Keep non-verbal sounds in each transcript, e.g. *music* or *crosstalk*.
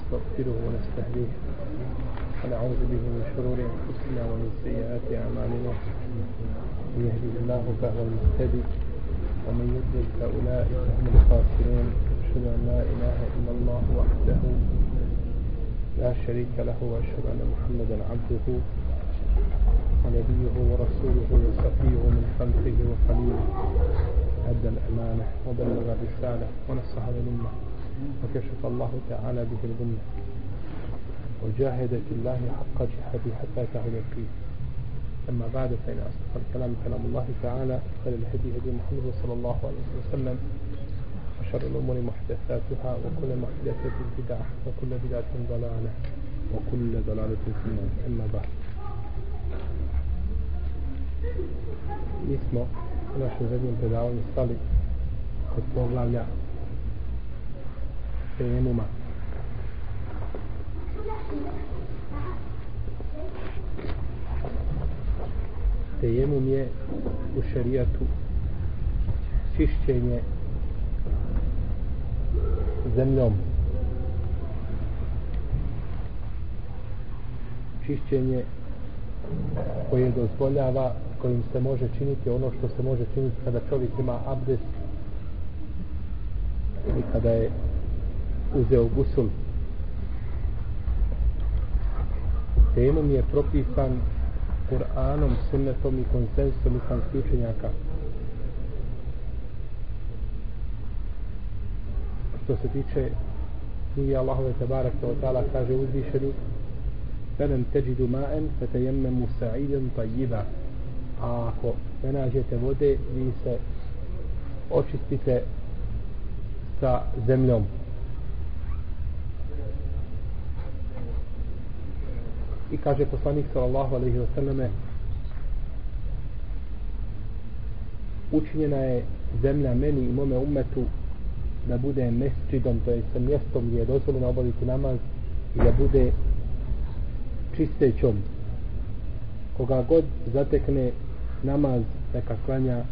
ونستغفره ونستهديه. ونعوذ به من شرور أنفسنا ومن سيئات أعمالنا. من يهده الله فهو المهتدي ومن يضلل فأولئك هم الخاسرون. أشهد أن لا إله إلا الله وحده لا شريك له وأشهد أن محمدا عبده ونبيه ورسوله وصفيه من خلقه وخليله. أدى الأمانة وبلغ الرسالة ونصح للأمة وكشف الله تعالى به الغمة. وجاهد في الله حق جهاده حتى تعالى اليقين أما بعد فإن أصدق الكلام كلام الله تعالى خير الهدي هدي محمد صلى الله عليه وسلم وشر الأمور محدثاتها وكل محدثة بدعة وكل بدعة ضلالة وكل ضلالة في النار. أما بعد. Mi smo u našem zadnjem predavanju stali kod poglavlja tejemuma. Tejemum je u šarijatu čišćenje zemljom. Čišćenje koje dozvoljava kojim se može činiti ono što se može činiti kada čovjek ima abdest i kada je uzeo gusul temom je propisan Kur'anom, sunnetom i konsensom islamskih učenjaka što se tiče knjige Allahove Tebarak Teotala kaže uzvišeni فلم تجدوا ماء فتيمموا سعيدا طيبا a ako ne nađete vode vi se očistite sa zemljom i kaže poslanik sallallahu alaihi wa sallame učinjena je zemlja meni i mome umetu da bude mesčidom to je sa mjestom gdje je dozvoljeno obaviti namaz i da bude čistećom. Koga god zatekne namaz neka klanja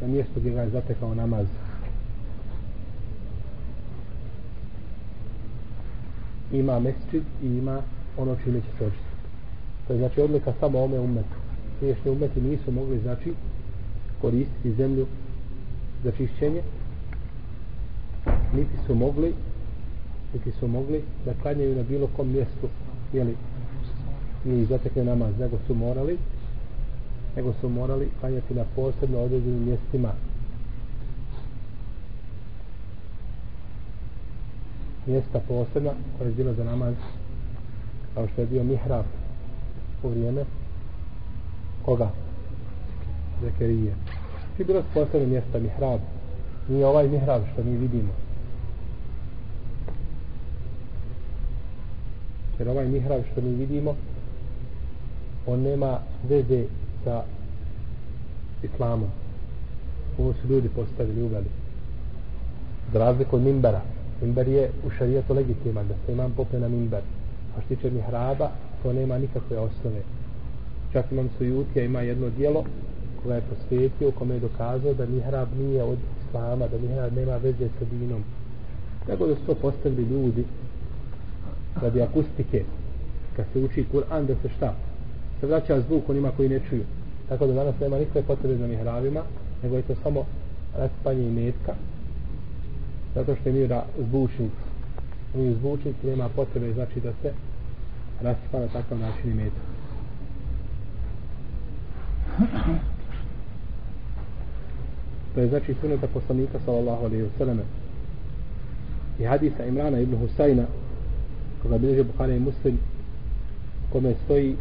na mjestu gdje ga je zatekao namaz. Ima mesčid i ima ono čime će se očistiti. To je znači odlika samo ome umetu priješnje umeti nisu mogli znači koristiti zemlju za čišćenje niti su mogli niti su mogli da klanjaju na bilo kom mjestu jeli i zatekne namaz nego su morali nego su morali klanjati na posebno određenim mjestima. Mjesta posebna koja je bila za namaz kao što je bio mihrab u vrijeme koga? Zekerije. I bilo su posebne mjesta mihrab. Nije ovaj mihrab što mi vidimo. Jer ovaj mihrab što mi vidimo on nema veze sa islamom. Ovo su ljudi postavili uveli. Za razliku od mimbara. Mimbar je u šarijetu legitiman da se imam popne na mimber a što tiče mihraba to nema nikakve osnove. Čak imam sujutija ima jedno dijelo koje je posvetio u kome je dokazao da mihrab nije od islama da mihrab nema veze sa dinom. Tako da su to postavili ljudi radi akustike. Kad se uči Kur'an da se šta? Se vraća zvuk onima koji ne čuju. Tako da danas nema nikakve potrebe za mihrabima nego je to samo raspanje i metka zato što je mira zvučnica mi zvučnik nema potrebe znači da se raspa na takav način i metak. To je znači suneta poslanika sallallahu alaihi wa sallam. I hadisa Imrana ibn Husayna koga bilježe Bukhara i Muslim kome stoji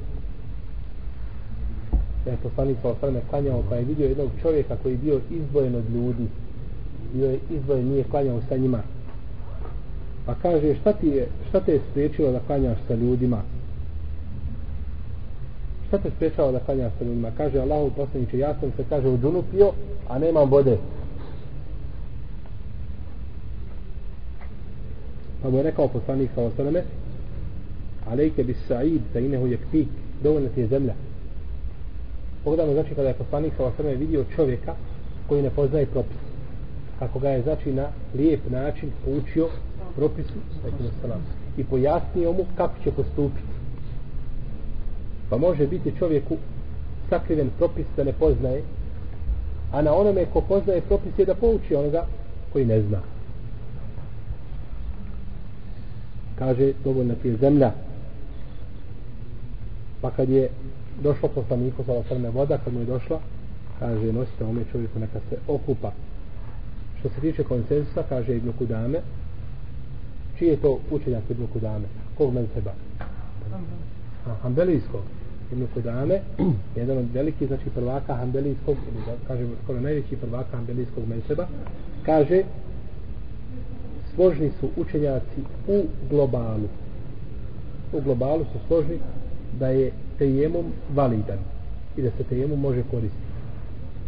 da je poslanik sa osvrame klanjao pa je vidio jednog čovjeka koji je bio izbojen od ljudi. Bio je izbojen, nije klanjao sa njima pa kaže šta ti je šta te je spriječilo da klanjaš sa ljudima? Šta te spriječalo da klanjaš sa ljudima? Kaže Allahu poslaniče ja sam se kaže u džunu pio a nemam vode. Pa mu je rekao poslanik sa osaname, alejke bis sa'id da inehu je yakfik. Dovoljna ti je zemlja. Pogledamo znači kada je poslanik sa osaname vidio čovjeka koji ne poznaje propis kako ga je znači na lijep način učio propisu i pojasnio mu kako će postupiti. Pa može biti čovjeku sakriven propis da ne poznaje, a na onome ko poznaje propis je da pouči onoga koji ne zna. Kaže, dovoljna ti je zemlja. Pa kad je došlo poslaniku sa osrme voda, kad mu je došla, kaže, nosite ome čovjeku neka se okupa. Što se tiče konsensusa, kaže Ibn Kudame, čiji je to učenjak Ibn Kudame? Kog men seba? Hanbelijskog. Ibn Kudame, jedan od velikih, znači prvaka Hanbelijskog, ili da kažemo skoro najveći prvaka Hanbelijskog menseba, kaže, složni su učenjaci u globalu. U globalu su složni da je tejemom validan i da se tejemom može koristiti.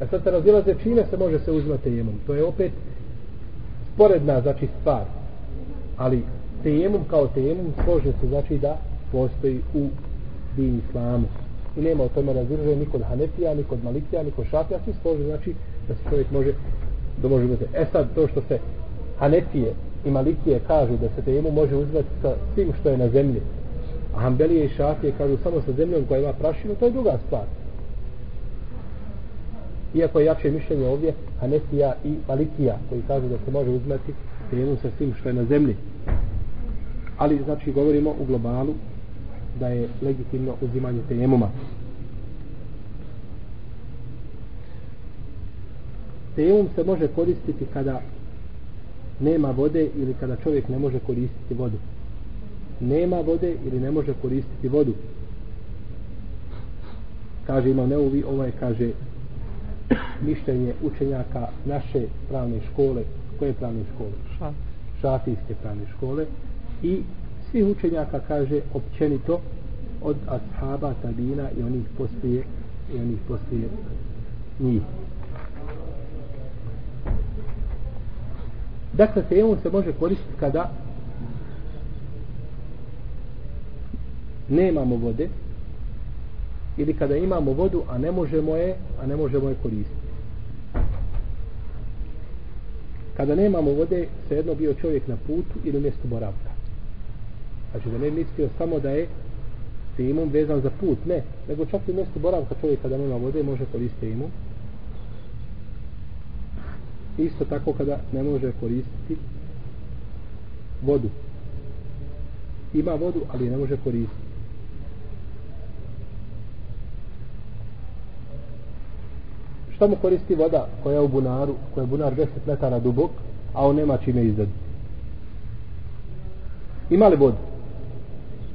A sad se razilaze čime se može se uzmati tejemom. To je opet sporedna znači stvar. Ali tejemom kao tejemom složen se znači da postoji u din islamu. I nema o tome razilaze ni kod Hanefija, ni kod Malikija, ni kod Šafija. Svi složni znači da se čovjek može da može uzeti. E sad to što se Hanefije i Malikije kažu da se tejemom može uzeti sa svim što je na zemlji a Hanbelije i Šafije kažu samo sa zemljom koja ima prašinu, to je druga stvar. Iako je jače mišljenje ovdje Hanefija i Malikija koji kažu da se može uzmeti trijenu sa tim što je na zemlji. Ali znači govorimo u globalu da je legitimno uzimanje tejemuma. Tejemum se može koristiti kada nema vode ili kada čovjek ne može koristiti vodu nema vode ili ne može koristiti vodu kaže Imam neuvi ovo kaže mišljenje učenjaka naše pravne škole koje pravne škole? Šafijske pravne škole. I svih učenjaka kaže općenito od ashaba, tabina i onih poslije i onih poslije njih. Dakle se se može koristiti kada nemamo vode ili kada imamo vodu a ne možemo je a ne možemo je koristiti kada nemamo vode svejedno bio čovjek na putu ili mjestu boravka. Znači da ne mislio samo da je imam vezan za put ne, nego čak i mjestu boravka čovjek kada nema vode može koristiti imam. Isto tako kada ne može koristiti vodu. Ima vodu ali ne može koristiti. Šta mu koristi voda koja je u bunaru, koja je bunar 10 metara dubok, a on nema čime izdati. Ima li vodu?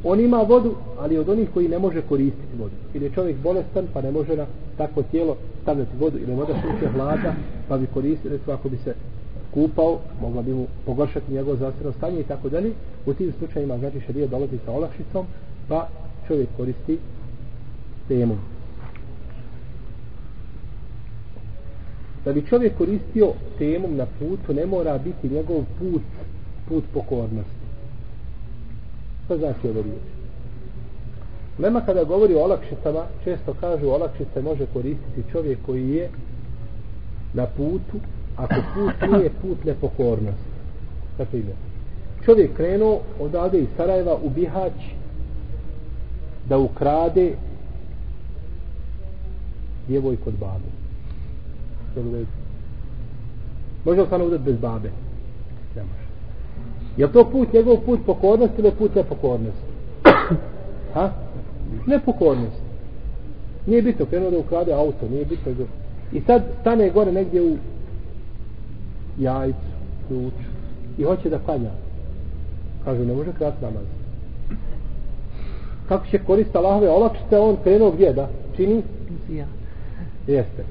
On ima vodu, ali od onih koji ne može koristiti vodu. Ili je čovjek bolestan, pa ne može na takvo tijelo stavljati vodu, ili voda suče hlada, pa bi koristio, recimo ako bi se kupao, mogla bi mu pogoršati njegovo zdravstveno stanje i tako dalje. U tim slučajima, znači, šarija dolazi sa olakšicom, pa čovjek koristi temu. Da bi čovjek koristio temom na putu ne mora biti njegov put put pokornosti. Što znači ovo riječ Lema kada govori o olakšicama često kažu olakšice može koristiti čovjek koji je na putu ako put nije put nepokornosti. Dakle, na primjer čovjek krenuo odavde iz Sarajeva u Bihać da ukrade djevojku od babu jel u redu? Može li uzeti bez babe? Ne može. Je to put, njegov put pokornosti ili put nepokornosti? ha? Nepokornost. Nije bitno, krenuo da ukrade auto, nije bitno. Da... I sad stane gore negdje u jajcu, ključu i hoće da klanja. Kažu, ne može krati namaz. Kako će koristiti Allahove olakšice, on krenuo gdje da čini? Ja. Jeste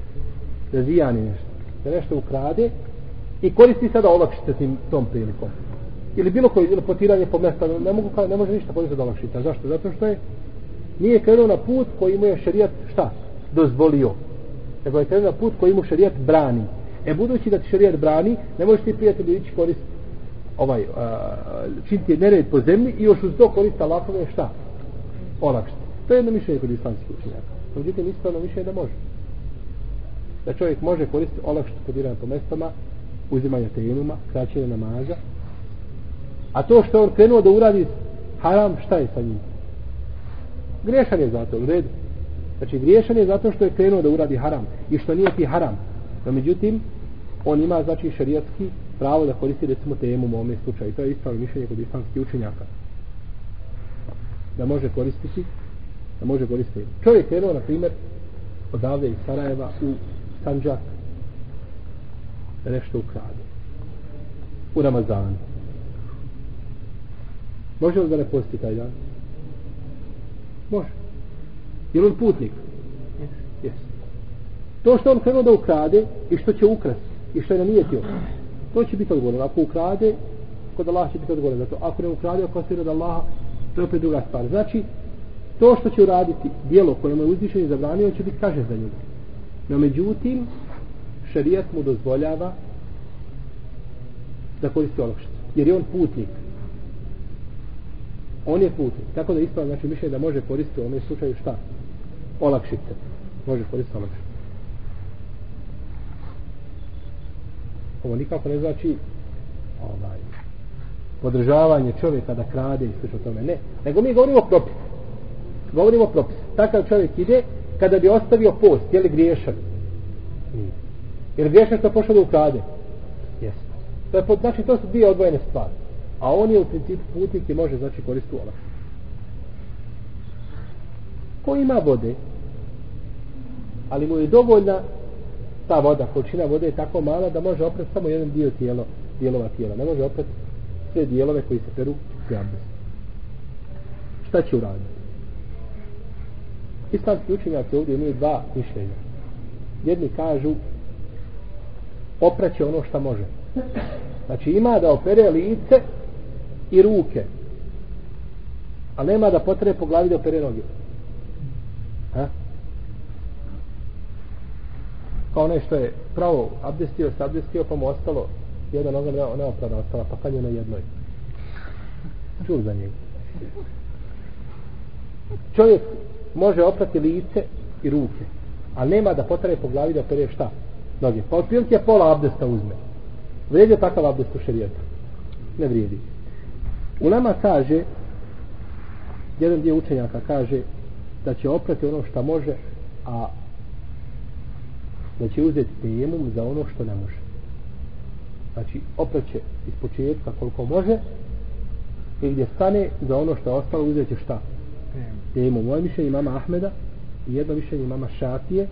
da zijani nešto da nešto ukrade i koristi sada olakšice tim, tom prilikom. Ili bilo koji ili potiranje po mjesta ne, mogu, ne može ništa koristiti od olakšica zašto? zato što je nije krenuo na put koji mu je šarijat šta? dozvolio. Nego je krenuo na put koji mu šarijat brani. E budući da ti šarijat brani ne možeš ti prijatelji ići koristiti ovaj, uh, činiti nered po zemlji i još uz to koristiti Allahove šta? olakšice. To je jedno mišljenje kod islamskih učenjaka. Međutim ispravno mišljenje da može da čovjek može koristiti olakšati podiranja po mestama, uzimanje tejemuma, kraćenje namaza, A to što on krenuo da uradi haram, šta je sa njim? Griješan je zato, u redu. Znači, griješan je zato što je krenuo da uradi haram i što nije ti haram. No, međutim, on ima, znači, šarijatski pravo da koristi, recimo, temu u ovome slučaju. To je ispravno mišljenje kod islamskih učenjaka. Da može koristiti, da može koristiti. Čovjek krenuo, na primjer, odavde iz Sarajeva u Sanđak da nešto ukrade. U Ramazanu. Može li da ne posti taj dan? Može. Je li on putnik? Yes. To što on krenuo da ukrade i što će ukrasti i što je namijetio, to će biti odgovorno. Ako ukrade, kod Allah će biti odgovorno. Zato ako ne ukrade, ako se od Allaha, to je opet druga stvar. Znači, to što će uraditi dijelo koje mu je uzvišen i zabranio, će biti kaže za njega. No međutim, šarijat mu dozvoljava da koristi olakšicu. Jer je on putnik on je putnik. Tako da ispravno znači mišljenje da može koristiti u ovom slučaju šta? Olakšice. Može koristiti olakšice. Ovo nikako ne znači ovaj, podržavanje čovjeka da krade i slično tome. Ne. Nego mi govorimo propis. Govorimo propis. Takav čovjek ide kada bi ostavio post. Je li griješan? Nije. Jer griješan što pošao da ukrade? Jeste. To je, znači to su dvije odvojene stvari a on je u principu putnik i može znači koristiti olak. Ko ima vode, ali mu je dovoljna ta voda, količina vode je tako mala da može oprati samo jedan dio tijelo, dijelova tijela. Ne može oprati sve dijelove koji se peru u Šta će uraditi? Islamski učenjaci ovdje imaju dva mišljenja. Jedni kažu opraće ono što može. Znači ima da opere lice i ruke. A nema da potre po glavi da opere noge. Ha? Kao nešto je pravo abdestio, se abdestio, pa mu ostalo jedna noga ne, ne oprana ostala, pa kad je na jednoj. Čul za njega. Čovjek može oprati lice i ruke, a nema da potare po glavi da pere šta? Noge. Pa otprilike pola abdesta uzme. Vrijedi je takav abdest u šerijetu? Ne vrijedi. Ulema kaže, jedan dio učenjaka kaže, da će oprati ono što može, a da će uzeti tejemum za ono što ne može. Znači, opraće iz početka koliko može, i gdje stane za ono što je ostalo, uzeti će šta? Tejemum. Moje mišljenje imama Ahmeda, i jedno mišljenje imama Šatije,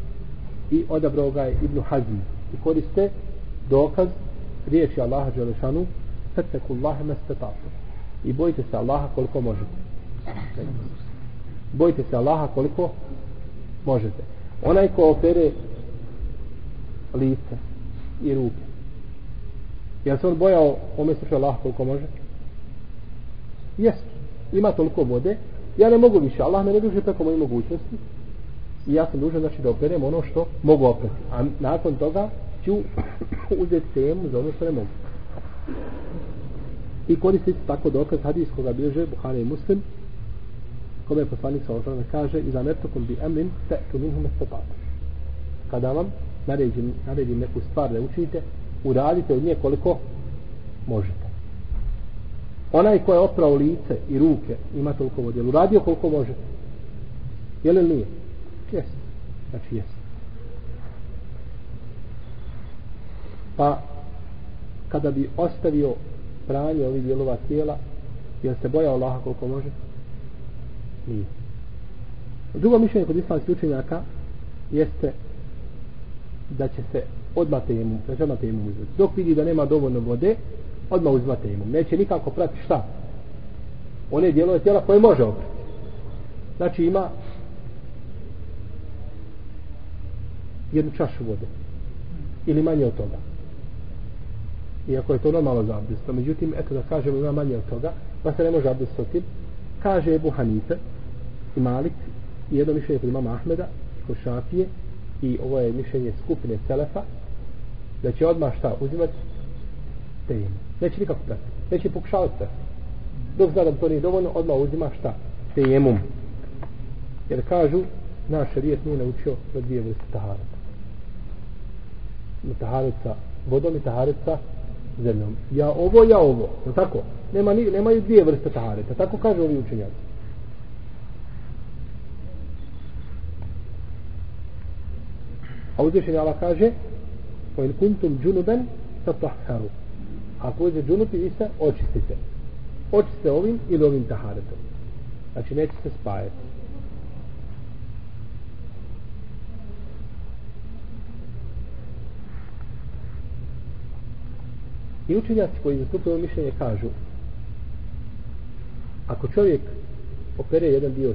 i odabrao ga je Ibnu Hazmi. I koriste dokaz riječi Allaha Đelešanu, Fateku Allahe mestetatu i bojite se Allaha koliko možete. Bojite se Allaha koliko možete. Onaj ko opere lice i ruke. jel se on bojao ome sluša Allaha koliko može? jest Ima toliko vode. Ja ne mogu više. Allah me ne duže preko moje mogućnosti. I ja sam dužan znači da operem ono što mogu oprati. A nakon toga ću uzeti temu za ono što ne mogu. I koristiti se tako dokaz hadijskog bilježe Buhari i Muslim kome je poslanik sa osrana kaže i za metokom bi emrin te tu minhu. Kada vam naredim, naredim neku stvar da učinite, uradite od nje koliko možete. Onaj ko je oprao lice i ruke ima toliko vode. Uradio koliko može. Je li nije? Jes. Znači jes. Pa kada bi ostavio pranje ovih dijelova tijela je se boja Allaha koliko može nije drugo mišljenje kod islamskih učenjaka jeste da će se odmah temu, da će odmah temu uzeti dok vidi da nema dovoljno vode odmah uzma imam. neće nikako prati šta one dijelove tijela koje može oprati znači ima jednu čašu vode ili manje od toga iako je to normalno za abdest. Međutim, eto da kažemo ima manje od toga, pa se ne može abdestoti. Kaže Ebu Hanife i Malik i jedno mišljenje kod imama Ahmeda, kod Šafije i ovo je mišljenje skupine Selefa, da će odmah šta uzimati tejemu. Neće nikako prati. Neće pokušavati prati. Dok zna da to nije dovoljno, odmah uzima šta? Tejemum. Jer kažu, naš šarijet nije naučio da dvije vrste taharata. Taharet sa vodom i taharet sa zemljom. Ja ovo, ja ovo. No tako? Nema, ni, nemaju dvije vrste tahareta. Tako kažu ovi učenjaci. A uzvišenja Allah kaže وَإِنْ كُنْتُمْ جُنُبًا džunuben. Ako uđe džunupi, vi se očistite. Očistite ovim ili ovim taharetom. Znači neće se spajati. I učenjaci koji zastupaju mišljenje kažu ako čovjek opere jedan dio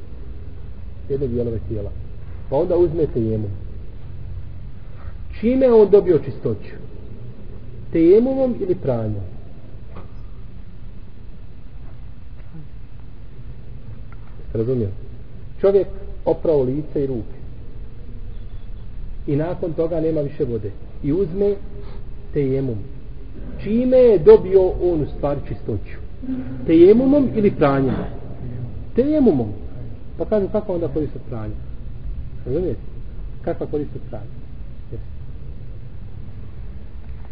jedne dijelove tijela pa onda uzmete jemu čime on dobio čistoću tejemumom ili pranjom razumijem čovjek oprao lice i ruke. I nakon toga nema više vode. I uzme tejemum. Čime je dobio on u stvari čistoću? Tejemumom ili pranjem? Tejemumom. Pa kažem kako onda koristiti pranje? razumijete? Kakva koristiti pranje pranja yes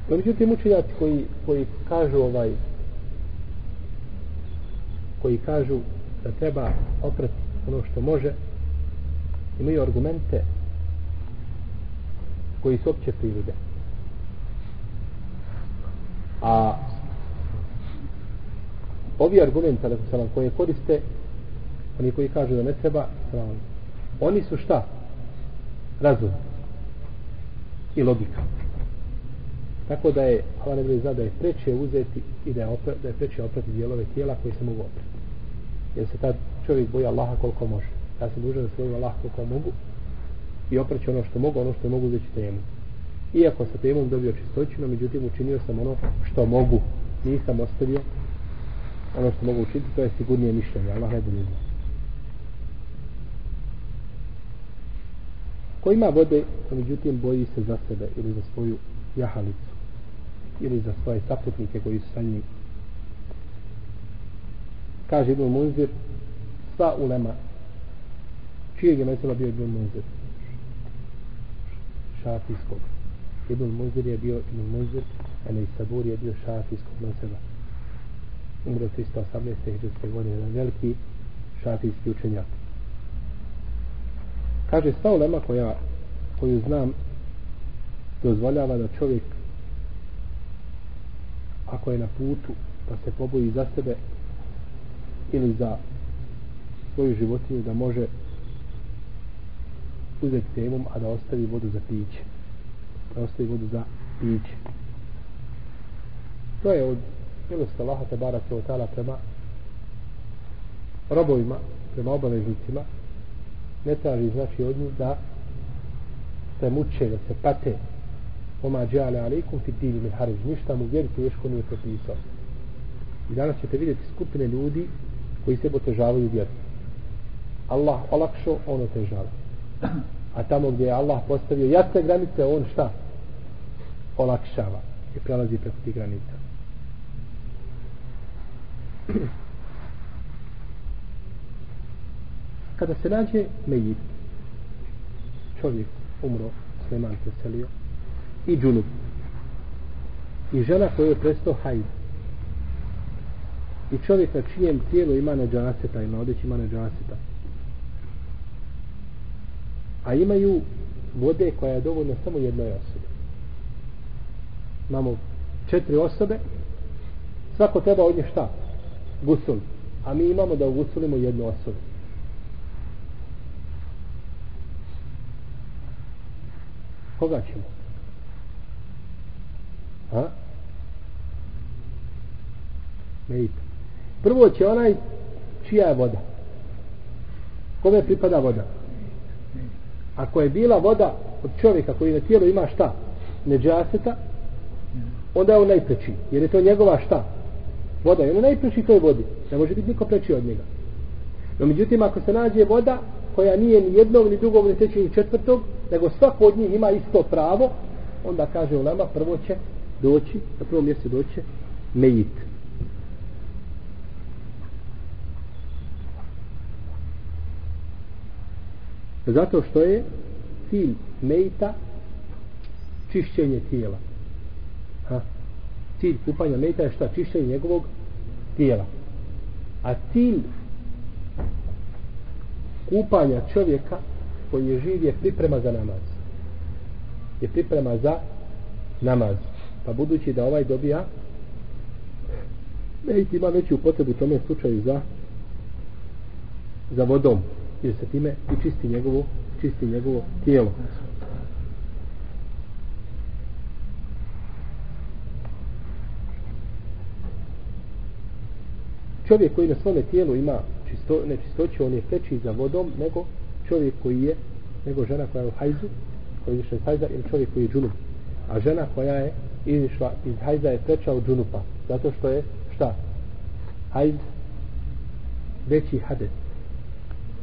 no međutim učenjaci koji, koji kažu ovaj koji kažu da treba oprati ono što može imaju argumente koji su opće prirode A ovi argumenti, salam, koje koriste, oni koji kažu da ne treba, salam, oni su šta? Razum. I logika. Tako da je, Allah ne bih da je preče uzeti i da je, opre, da je preče oprati dijelove tijela koji se mogu oprati. Jer se tad čovjek boji Allaha koliko može. Ja sam dužan da se boji Allaha koliko mogu i opraću ono što mogu, ono što mogu uzeti temu. Iako sa temom dobio čistoću, no međutim učinio sam ono što mogu, nisam ostavio ono što mogu učiniti, to je sigurnije mišljenje, Allah ne bude Ko ima vode, međutim boji se za sebe ili za svoju jahalicu ili za svoje saputnike koji su sa njim. Kaže Ibn Munzir, sva ulema, čijeg je mesela bio Ibn Munzir? Šafijskog. Ibn Munzir je bio Ibn Munzir, a ne Sabur je bio šafijskog mesela. Umro 318. hijđarske godine, jedan veliki šafijski učenjak. Kaže, sva ulema koja, koju znam, dozvoljava da čovjek ako je na putu pa se poboji za sebe ili za svoju životinju da može uzeti temom a da ostavi vodu za piće da ostavi vodu za piće. To je od milosti Allaha te barake od tala prema robovima, prema obaveznicima. ne traži znači od njih da se muče, da se pate oma džale alaikum fit dini min hariž, ništa mu vjeri teško nije propisao. I danas ćete vidjeti skupine ljudi koji se potežavaju vjeru. Allah olakšo, on otežava. A tamo gdje je Allah postavio jasne granice, on šta? olakšava i prelazi preko tih granica. Kada se nađe mejit, čovjek umro, sleman se selio, i džunub, i žena koja je prestao hajd, i čovjek na čijem tijelu ima neđaseta i na odeći ima neđaseta, a imaju vode koja je dovoljna samo jednoj osobi. Imamo četiri osobe. Svako treba od nje šta? Gusul. A mi imamo da ugusulimo jednu osobu. Koga ćemo? A Mejit. prvo će onaj čija je voda kome pripada voda ako je bila voda od čovjeka koji na tijelu ima šta neđaseta onda je on najpreći. Jer je to njegova šta? Voda. I on najpreći toj vodi. Ne može biti niko preći od njega. No međutim, ako se nađe voda koja nije ni jednog, ni drugog, ni trećeg, ni četvrtog, nego svako od njih ima isto pravo, onda kaže u nama, prvo će doći, na prvom mjestu doće, mejit. Zato što je cilj mejita čišćenje tijela. Ha? cilj kupanja mejita je šta? Čišćenje njegovog tijela. A cilj kupanja čovjeka koji je živ je priprema za namaz. Je priprema za namaz. Pa budući da ovaj dobija mejt ima veću potrebu u tome slučaju za za vodom jer se time i čisti njegovo čisti njegovo tijelo. Čovjek koji na svome tijelu ima čisto, nečistoću, on je preči za vodom nego čovjek koji je nego žena koja je u hajzu koji je iz hajza ili čovjek koji je džunum a žena koja je izišla iz hajza je preča od džunupa. Zato što je šta? Hajz veći hades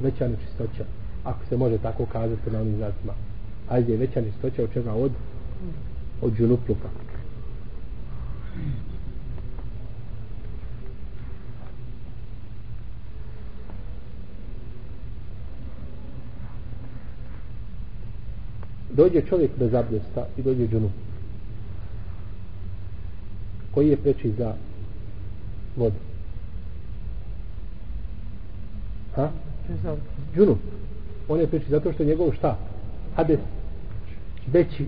veća nečistoća ako se može tako kazati na onim znacima. Hajz je veća nečistoća od čega? Od od džunupluka. Dođe čovjek bez abdesta i dođe džunu koji je preči za vodu? Ha? džunu on je preči zato što je njegov šta? Abdest veći.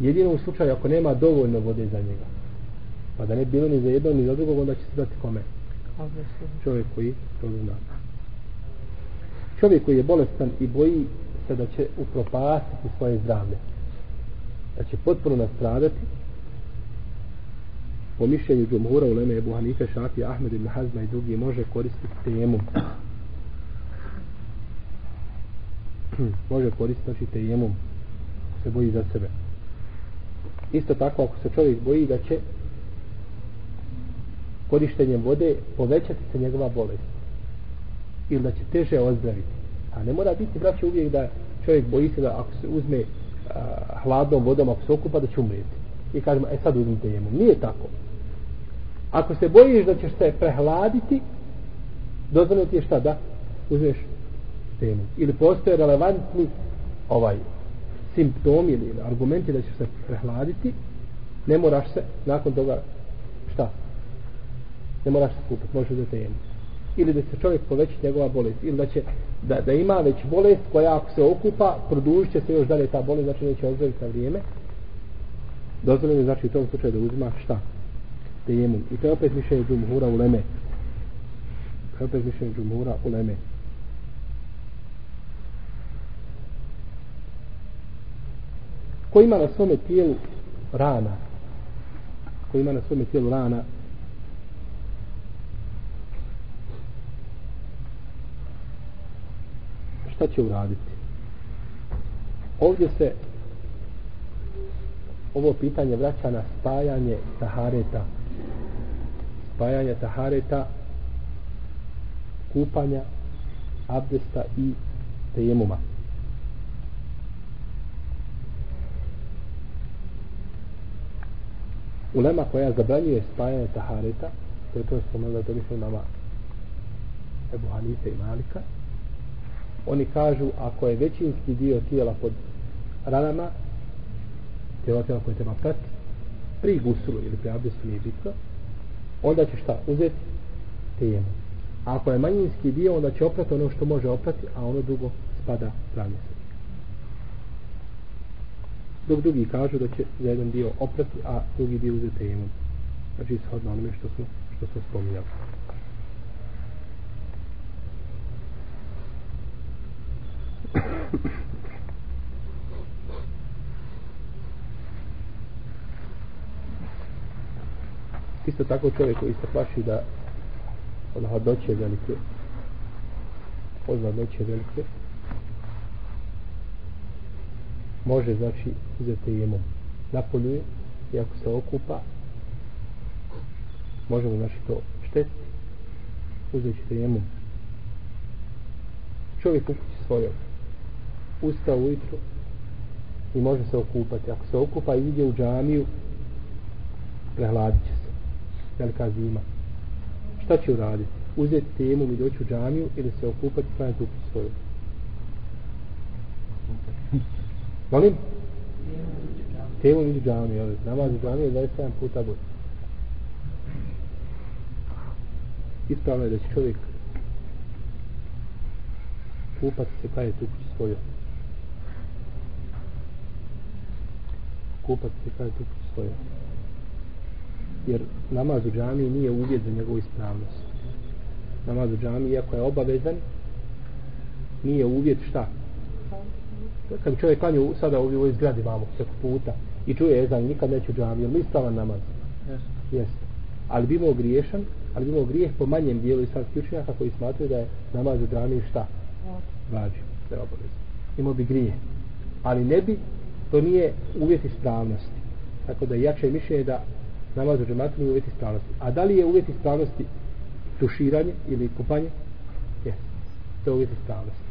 Jedino u slučaju ako nema dovoljno vode za njega. Pa da ne bilo ni za jedno ni za drugog onda će se dati kome? Čovjek koji to zna. Čovjek koji je bolestan i boji se da će upropastiti svoje zdravlje. Da će potpuno nastradati po mišljenju Džumhura u Leme Ebu Hanife, Šafija, Ahmed ibn Hazma i drugi može koristiti temu. *clears throat* može koristiti znači temu se boji za sebe. Isto tako ako se čovjek boji da će korištenjem vode povećati se njegova bolest ili da će teže ozdraviti A ne mora biti, braće, uvijek da čovjek boji se da ako se uzme a, hladnom vodom, ako se okupa, da će umreti. I kažemo, e sad uzmite jemu. Nije tako. Ako se bojiš da ćeš se prehladiti, dozvoljeno ti je šta da uzmeš temu. Ili postoje relevantni ovaj simptomi ili argumenti da ćeš se prehladiti, ne moraš se nakon toga šta? Ne moraš se kupiti, možeš uzeti temu ili da se čovjek poveći njegova bolest ili da će da, da ima već bolest koja ako se okupa produžit će se još dalje ta bolest znači neće ozdraviti na vrijeme dozvoljeno je znači u tom slučaju da uzima šta tejemum i to je opet mišljenje džumhura u leme to je opet mišljenje džumhura u leme ko ima na svome tijelu rana ko ima na svome tijelu rana šta će uraditi? Ovdje se ovo pitanje vraća na spajanje tahareta spajanja tahareta, kupanja, abdesta i tejemuma. Ulema koja zabranjuje spajanje tahareta, to je to spomenula, to mislim nama Ebu Hanife i Malika, oni kažu ako je većinski dio tijela pod ranama tijelo tijela koje treba prati pri gusulu ili pri abdestu nije bitno onda će šta uzeti tijemu a ako je manjinski dio onda će oprati ono što može oprati a ono drugo spada pravnje dok drugi kažu da će za jedan dio oprati a drugi dio uzeti tijemu znači shodno onome što smo, što smo spominjali. Isto tako čovjek koji se plaši da od hladnoće velike od hladnoće velike može znači uzeti jemu napoljuje i ako se okupa možemo znači to štetiti uzeti ćete jemu čovjek u kući svojom ustao ujutru i može se okupati. Ako se okupa i ide u džamiju, prehladit će se velika zima. Šta će uraditi? Uzeti temu i doći u džamiju ili se okupati kada je tu postoje? Molim? Temu i džamiju, ali namaz u džamiju je 27 puta bolje. Ispravno je da će čovjek kupati se kada je tu postoje. Kupati se kada je tu postoje. Jer namaz u džamiji nije uvjet za njegovu ispravnost. Namaz u džamiji, iako je obavezan, nije uvjet šta? Kad čovjek klanju sada u ovoj zgradi vamo, preko puta, i čuje ezan, nikad neće u džamiju, ili ispravan namaz? Jeste. Jeste. Ali bi imao griješan, ali bi imao grijeh po manjem dijelu islamskih učenjaka koji smatruju da je namaz u džamiji šta? Vađi, da je obavezan. Imao bi grije. Ali ne bi, to nije uvjet ispravnosti. Tako da jače mišljenje da namaz u džematu nije uvjet ispravnosti. A da li je uvjet ispravnosti tuširanje ili kupanje? Jeste. To je uvjet ispravnosti.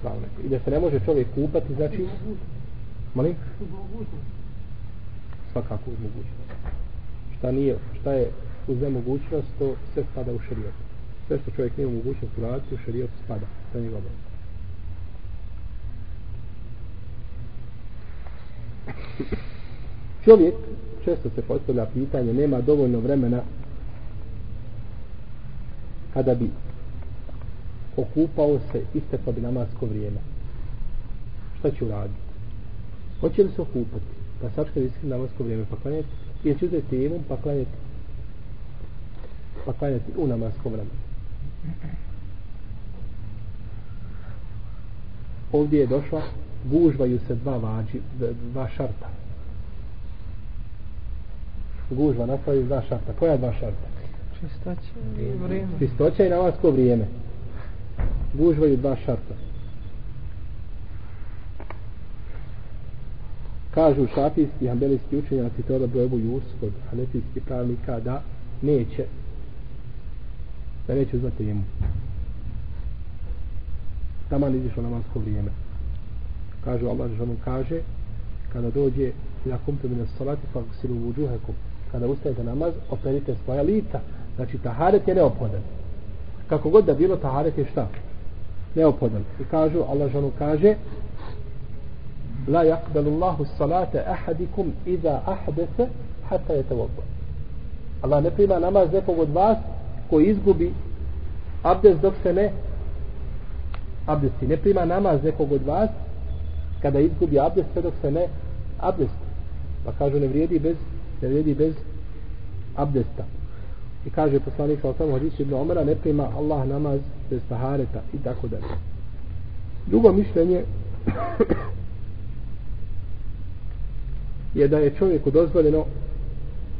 Pravno. I da se ne može čovjek kupati, znači... Molim? Svakako uz mogućnost. Šta nije, šta je uz nemogućnost, to sve spada u šarijet. Sve što čovjek nije u mogućnost uraditi, u šarijet spada. To nije dobro. Čovjek, često se postavlja pitanje, nema dovoljno vremena kada bi okupao se isteklo bi namasko vrijeme. Šta će uraditi? Hoće li se okupati? Pa sačka isteklo namasko vrijeme pa klanjati? Ili će uzeti imum pa klanjati? Pa klanjati u namasko vrijeme. Ovdje je došla, gužvaju se dva vađi, dva šarta. Gužva napravi dva šarta. Koja dva šarta? Čistoća i vrijeme. Čistoća i namasko vrijeme. Gužvaju dva šarta. Kažu šafijski i hambelijski učenjaci to da brojebu Jus kod hanefijskih pravnika da neće da neće uzmati jemu. Taman izišlo namasko vrijeme. Kažu Allah žanu kaže kada dođe ila kumtu mine salati pa silu vuđuhekum kada ustajete namaz operite svoja lica Znači, taharet je neophodan. Kako god da bilo, taharet je šta? Neophodan. I kažu, Allah žanu kaže, La yakbalu Allahu salate ahadikum iza ahdese hata je tevobo. Allah ne prima namaz nekog od vas koji izgubi abdes dok se ne abdesti. Ne prima namaz nekog od vas kada izgubi abdes sve dok se ne abdesti. Pa kažu ne vrijedi bez ne vrijedi bez abdesta. I kaže poslanik sa osam hadisu ibn Omara ne prima Allah namaz bez tahareta i tako dalje. Drugo mišljenje je da je čovjeku dozvoljeno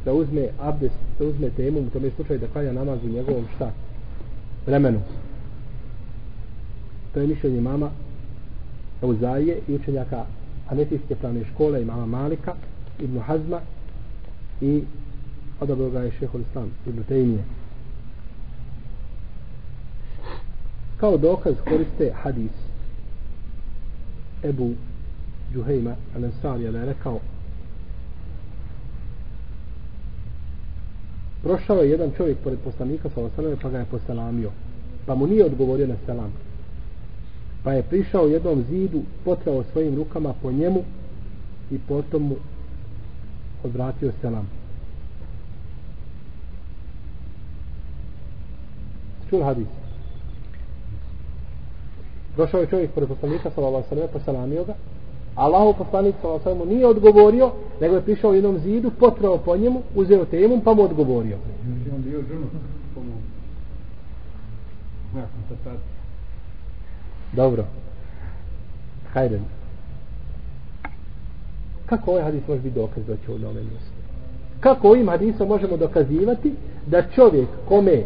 da uzme abdest, da uzme temu, u tome slučaju da klanja namaz u njegovom šta? Vremenu. To je mišljenje mama Euzaije i učenjaka Hanefijske pravne škole i mama Malika, Ibn Hazma i odabro ga je šehol Islam Ibn Tejmije. Kao dokaz koriste hadis Ebu Džuhejma Al-Ansarija da je rekao prošao je jedan čovjek pored poslanika sa osaleme pa ga je poselamio pa mu nije odgovorio na selam pa je prišao jednom zidu potrao svojim rukama po njemu i potom mu odvratio selam. Čuli hadis? Došao je čovjek pored poslanika sallallahu alejhi ve sellem poselamio ga. Allahu poslanik sallallahu alejhi nije odgovorio nego je prišao jednom zidu potrao po njemu uzeo temu pa mu odgovorio. On bio dobro. Hajde kako ovaj hadis može biti dokaz da će u nome mjestu kako ovim hadisom možemo dokazivati da čovjek kome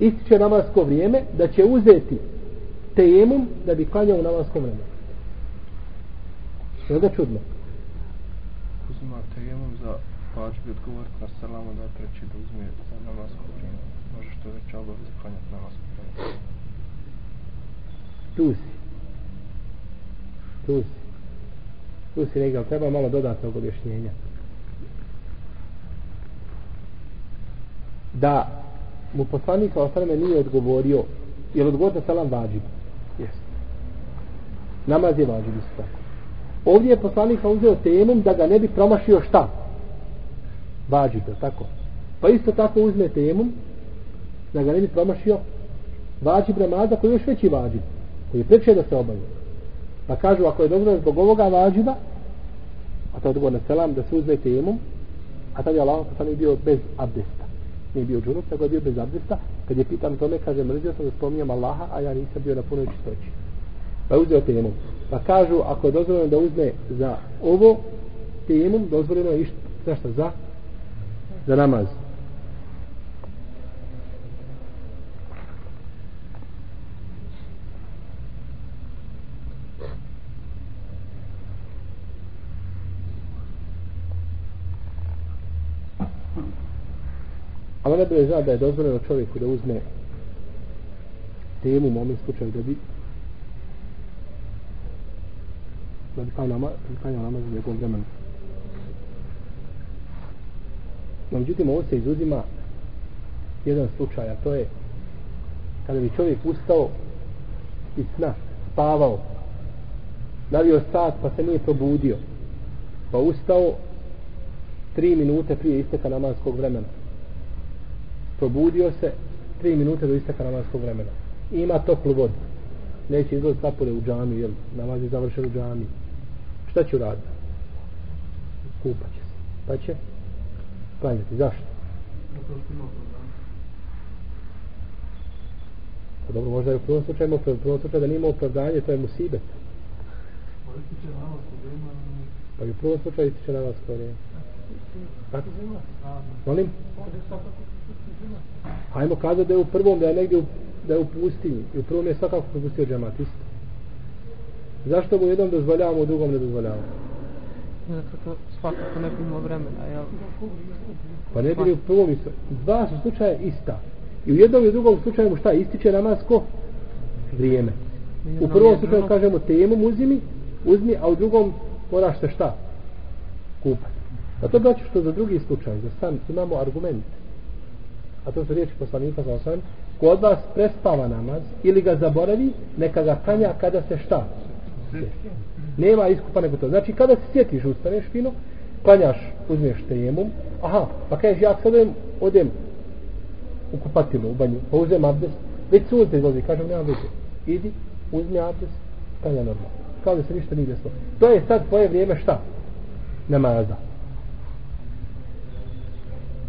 ističe namasko vrijeme da će uzeti tejemum da bi klanjao u namaskom vremenu. Što je da čudno? Uzima tejemum za pa će bi odgovoriti na salamu da treći da uzme za namasko vrijeme. Može što već obavez klanjati namasko vrijeme. Tu si. Tu si. Tu si negdje, treba malo dodatnog objašnjenja. Da mu poslanik sa osaleme nije odgovorio je li odgovor na salam vađib? Yes. Namaz je vađib isto tako. Ovdje je poslanik sa uzeo temom da ga ne bi promašio šta? Vađib, tako. Pa isto tako uzme temom da ga ne bi promašio vađib namaza koji je još veći vađib koji je preče da se obavi pa kažu ako je dozvoljeno zbog ovoga vađiba a to je odgovor na selam da se uzme temom a tad je Allah pa nije bio bez abdesta. Nije bio džunup nego je bio bez abdesta. Kad je pitan tome kaže mrzio sam da spominjam Allaha a ja nisam bio na punoj čistoći. Pa je uzeo temom. Pa kažu ako je dozvoljeno da uzme za ovo temom dozvoljeno je išta za šta? Za za namaz. Ali ne zna da je dozvoljeno čovjeku da uzme temu u ovom slučaju da bi da bi kao nama, da bi kao za njegovom vremenu. No, međutim, ovo se izuzima jedan slučaj, a to je kada bi čovjek ustao iz sna, spavao, navio sat pa se nije probudio, pa ustao tri minute prije isteka namanskog vremena. Probudio se tri minute do isteka namanskog vremena. I ima toplu vodu. Neće izgled sapore u džami, jer namaz je završen u džami. Šta će uraditi? Kupat će se. Pa će klanjati. Zašto? Pa dobro, možda je u prvom slučaju, u prvom slučaju da nima opravdanje, to je musibet. Pa i u prvom slučaju ističe na vas Kako? Molim? Hajmo kazati da je u prvom, da je negdje u, da je u pustinji. I u prvom je svakako propustio džemat, isto. Zašto mu jednom dozvoljavamo, u drugom ne dozvoljavamo? Zato to svakako ne bi imao vremena, jel? Pa ne bi u prvom i dva su slučaje ista. I u jednom i u drugom slučaju mu šta ističe namasko vrijeme. U prvom slučaju kažemo temu uzimi, uzmi, a u drugom moraš se šta? Kupati. A to znači što za drugi slučaj, za san imamo argument. A to su riječi poslanika za osam. Ko od vas prespava namaz ili ga zaboravi, neka ga kanja kada se šta? Nema iskupa nego to. Znači kada se sjetiš, ustaneš fino, klanjaš, uzmeš tejemum, aha, pa kažeš ja sad odem, odem u kupatilu, u banju, pa uzem abdest, već sunce izlazi, kažem nema veze, idi, uzmi abdest, klanja normalno. Kao da se ništa nije desilo. To je sad tvoje vrijeme šta? Namaza.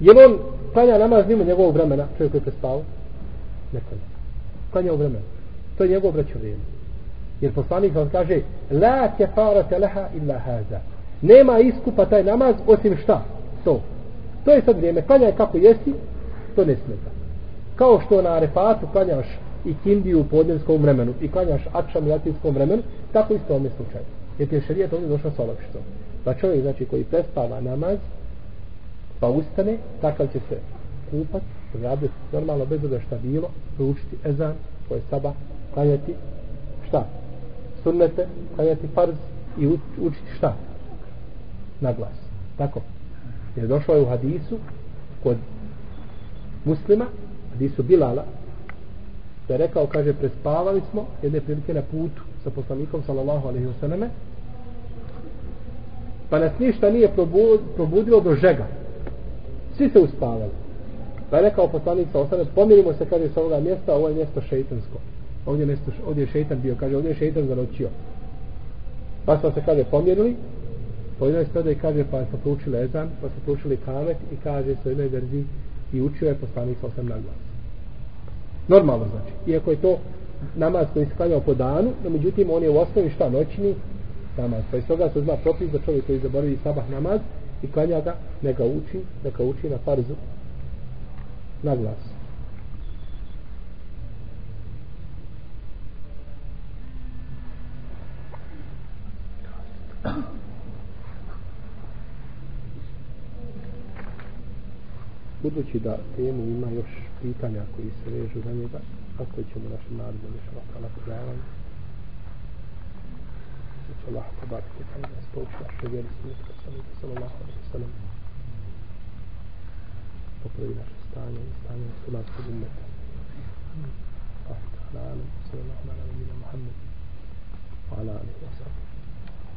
Je on klanja namaz mimo njegovog vremena, čovjek koji je prespao? Ne klanja. Klanja u vremenu. To je njegov braćo vrijeme. Jer poslanik vam kaže La kefarate leha illa haza. Nema iskupa taj namaz osim šta? To. To je sad vrijeme. je kako jesi, to ne smeta. Kao što na arefatu klanjaš i kindiju u podnjenskom vremenu i klanjaš akšam i latinskom vremenu, tako isto ovome slučaju. Jer ti je šarijet ovdje došao sa olakšicom. Pa čovjek znači koji prespava namaz, pa ustane, takav će se kupat, raditi normalno bez da šta bilo, proučiti ezan, to je saba, klanjati, šta? Sunnete, klanjati farz i učiti šta? Na glas. Tako. Jer došlo je u hadisu kod muslima, hadisu Bilala, da je rekao, kaže, prespavali smo jedne prilike na putu sa poslanikom, sallallahu alaihi wa sallame, pa nas ništa nije probudilo do žega. Svi se uspavali. Pa je rekao poslanik sa osanem, pomirimo se, kaže, sa ovoga mjesta, ovo je mjesto šeitansko. Ovdje, mjesto, ovdje je šeitan bio, kaže, ovdje je šeitan zanoćio. Pa smo se, kaže, pomirili, po jednoj stode kaže, pa smo proučili ezan, pa smo proučili kamet i kaže se jednoj verzi, i učio je poslanik sa osam na glas. Normalno znači. Iako je to namaz koji se klanjao po danu, no međutim on je u osnovi šta noćni namaz. Pa iz toga se zna propis da čovjek koji zaboravi sabah namaz i klanja ga, neka uči, neka uči na farzu na glas. Budući da temu ima još pitanja koji se vežu za njega, kako ćemo našim narodom još ovakva na predavanje, da će Allah pobariti kada nas pouči naše vjeri smutno, sallallahu alaihi wa sallam, popravi naše stanje i stanje muslimanskog umeta. Allah ta'ala, sallallahu alaihi wa sallam,